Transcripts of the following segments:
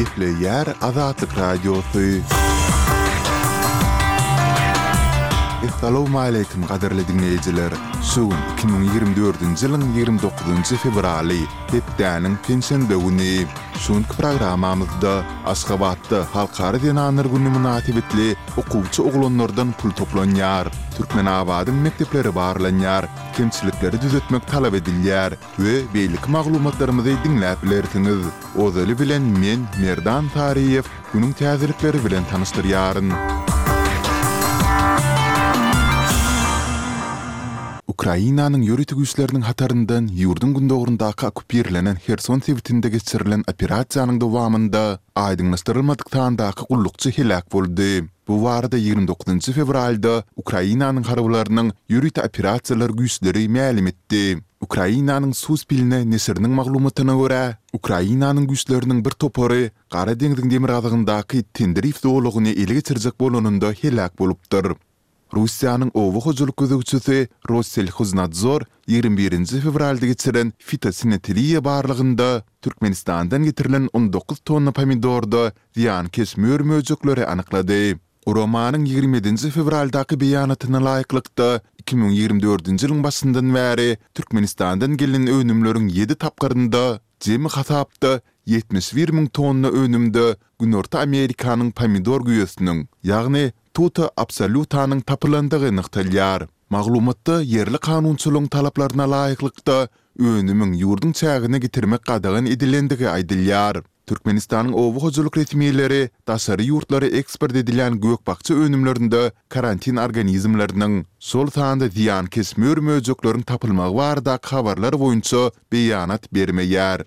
Gepleýär Azatlyk Radiosy. Essalowmaleýkim gadyrly diňleýjiler! Şu gün iki müň ýigrimi dördünji ýylyň ýigrimi dokuzynjy fewraly, hepdäniň penşenbe güni. Şu günki programmamyzda Aşgabatda Halkara zenanlar güni mynasybetli okuwçy oglanlardan pul toplanýar, Türkmenabadyň mekdepleri barlanýar, Kemçilikleri düzetmek talap edilýär we beýleki maglumatlarymyzy diňläp bilersiňiz. Ozaly bilen men Merdan Saryýew günüň täzelikleri bilen tanyşdyrýaryn. Ukrainanyň ýörite güýçleriniň hataryndan ýurduň gündogaryndaky okkupirlenen Herson sebitinde geçirilen operasiýanyň dowamynda aýdyňlaşdyrylmadyk sandaky gullukçy heläk boldy. Bu barada ýigrimi dokuzynjy fewralda Ukrainanyň harbylarynyň ýörite operasiýalar güýçleri mälim etdi. Ukrainanyň Suspilne neşiriniň maglumatyna görä, Ukrainanyň güýçleriniň bir topary Gara deňziň demirgazygyndaky Tendriw zolagyny ele geçirjek bolanynda heläk bolupdyr. Russiýanyň oba hojalyk gözegçisi Rosselhoznadzor ýigrimi birinji fewralda geçiren fitosanitariýa barlagynda, Türkmenistandan getirilen on dokuz tonna pomidorda zyýankeş mör-möjekleri anyklady. Guramanyň ýigrimi ýedinji fewraldaky beýanatyna laýyklykda, iki müň ýigrimi dördünji ýylyň başyndan bäri Türkmenistandan gelnen önümleriň ýedi tapgyrynda, jemi hasapda ýetmiş bir müň tonna önümde Günorta Amerikanyň pomidor güýesiniň, ýagny Tuta absolýutanyň tapylandygy nygtalýar. Maglumatda ýerli kanunçylygyň talaplaryna laýyklykda önümiň ýurduň çägine getirmek gadagan edilendigi aýdylýar. Türkmenistanyň oba hojalyk resmileri daşary ýurtlara eksport edilýän gök-bakja önümlerinde karantin organizmleriniň, şol sanda zyýankeş mör-möjekleriň tapylmagy baradaky habarlar boýunça beýanat bermeýär.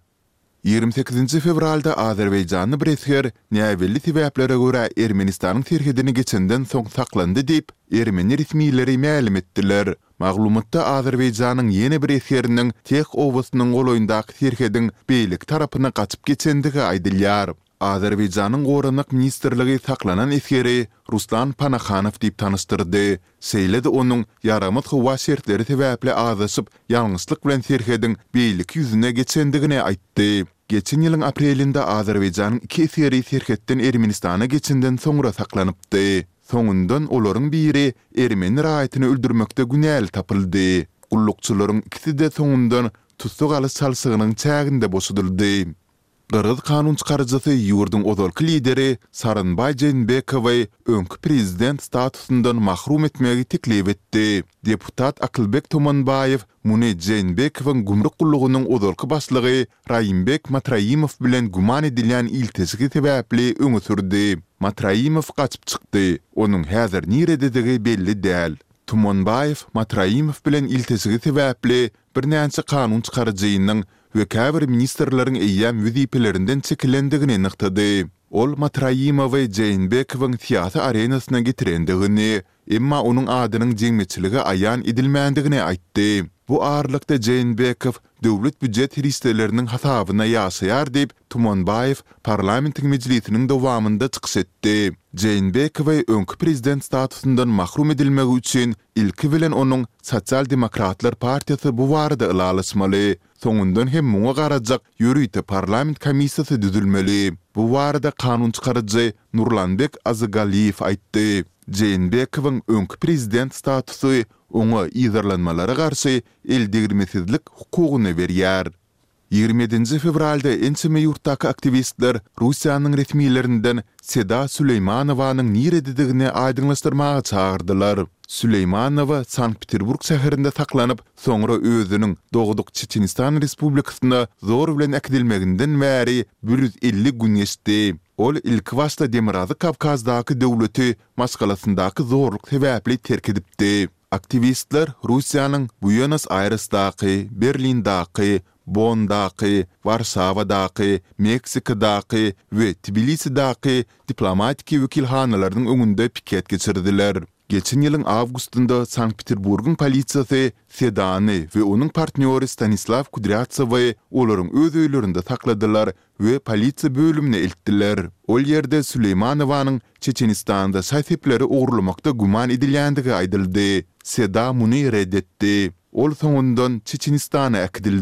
Ýigrimi sekizinji fewralda azerbaýjanly bir esger näbelli sebäplere görä Ermenistanyň serhedini geçenden soň saklandy diýip, ermeni resmileri mälim etdiler. Maglumatda Azerbaýjanyň ýene bir esgeriniň Teh obasynyň golaýyndaky serhediň beýleki tarapyna gaçyp geçendigi aýdylýar. Azerbaýjanyň Goranmak ministrligi saklanan esgeri Ruslan Panahanow diýip tanyşdyrdy, şeýle-de onuň ýaramaz howa şertleri sebäpli azaşyp, ýalňyşlyk bilen serhediň beýleki ýüzüne geçendigini aýtdy. Geçen ýylyň aprelinde Azerbaýjanyň iki esgeri serhetden Ermenistana geçenden soňra saklanypdy. Soňundan olaryň biri ermeni raýatyny öldürmekde günäli tapyldy. Gullukçylaryň ikisi-de soňundan tussag alyş çalşygynyň çäginde boşadyldy. Gyrgyz kanun çykaryjysy ýurduň ozalky lideri Sooronbaý Jeenbekowy öňki prezident statusyndan mahrum etmegi teklip etdi. Deputat Akylbek Tomanbaýew muny Jeenbekowyň gümrük gullugynyň ozalky başlygy Raýimbek Matraimow bilen güman edilýän ilteşigi sebäpli öňe sürdi. Matraimow gaçyp çykdy, onuň häzir nirededigi belli däl. Tumanbaýew Matraimow bilen ilteşigi sebäpli birnäçe kanun çykaryjynyň we käbir ministrleriň eýýäm wezipelerinden çekilendigini nygtady. Ol Matraimowy Jeýnbekowyň syýasy arenasyna getirendigini, emma onuň adynyň jemgyýetçilige aýan edilmändigini aýtdy. Bu aralykda Jeýnbekow döwlet býujet serişdeleriniň hasabyna ýaşaýar diýip, Tumanbaýew parlamentiň mejlisiniň dowamynda çykyş etdi. Jeýnbekowy öňki prezident statusyndan mahrum edilmegi üçin Ilki bilen onuň Sosial demokratlar partiýasy bu barada ylalaşmaly. Soňundan hem muňa garajak ýörite parlament komissiýasy düzülmeli. Bu barada kanun çykaryjy Nurlanbek Azygalýew aýtdy. Jeenbekowyň öňki prezident statusy oňa yzarlanmalara garşy eldegrilmesizlik hukugyny berýär. Ýigrimi ýedinji fewralda ençeme ýurtdaky aktiwistler Russiýanyň resmilerinden Seda Süleýmanowanyň nirededigini aýdyňlaşdyrmaga çagyrdylar. Süleýmanowa Sankt-Peterburg şäherinde saklanyp, soňra özüniň dogduk Çeçenistan Respublikasyna zor bilen äkidilmeginden bäri bir ýüz elli gün geçdi. Ol ilkibaşda Demirgazyk Kawkazdaky döwleti maşgalasyndaky zorluk sebäpli terk edipdi. Aktiwistler Russiýanyň Buenos-Aýresdaky, Berlindaky, Bonndaky, Warşawadaky, Meksikadaky we Tbilisidaky diplomatiki wekilhanalarynyň öňünde piket geçirdiler. Geçen ýylyň awgustynda Sankt-Peterburgyň polisiýasy Sedany we onuň partnýory Stanislaw Kudrýatsowy olaryň öz öýlerinde sakladylar we polisiýa bölümine eltdiler. Ol ýerde Süleýmanowanyň Çeçenistanda şaý-sepleri ogurlamakda güman edilýändigi aýdyldy. Seda muny ret etdi. Ol soňundan Çeçenistana äkidildi.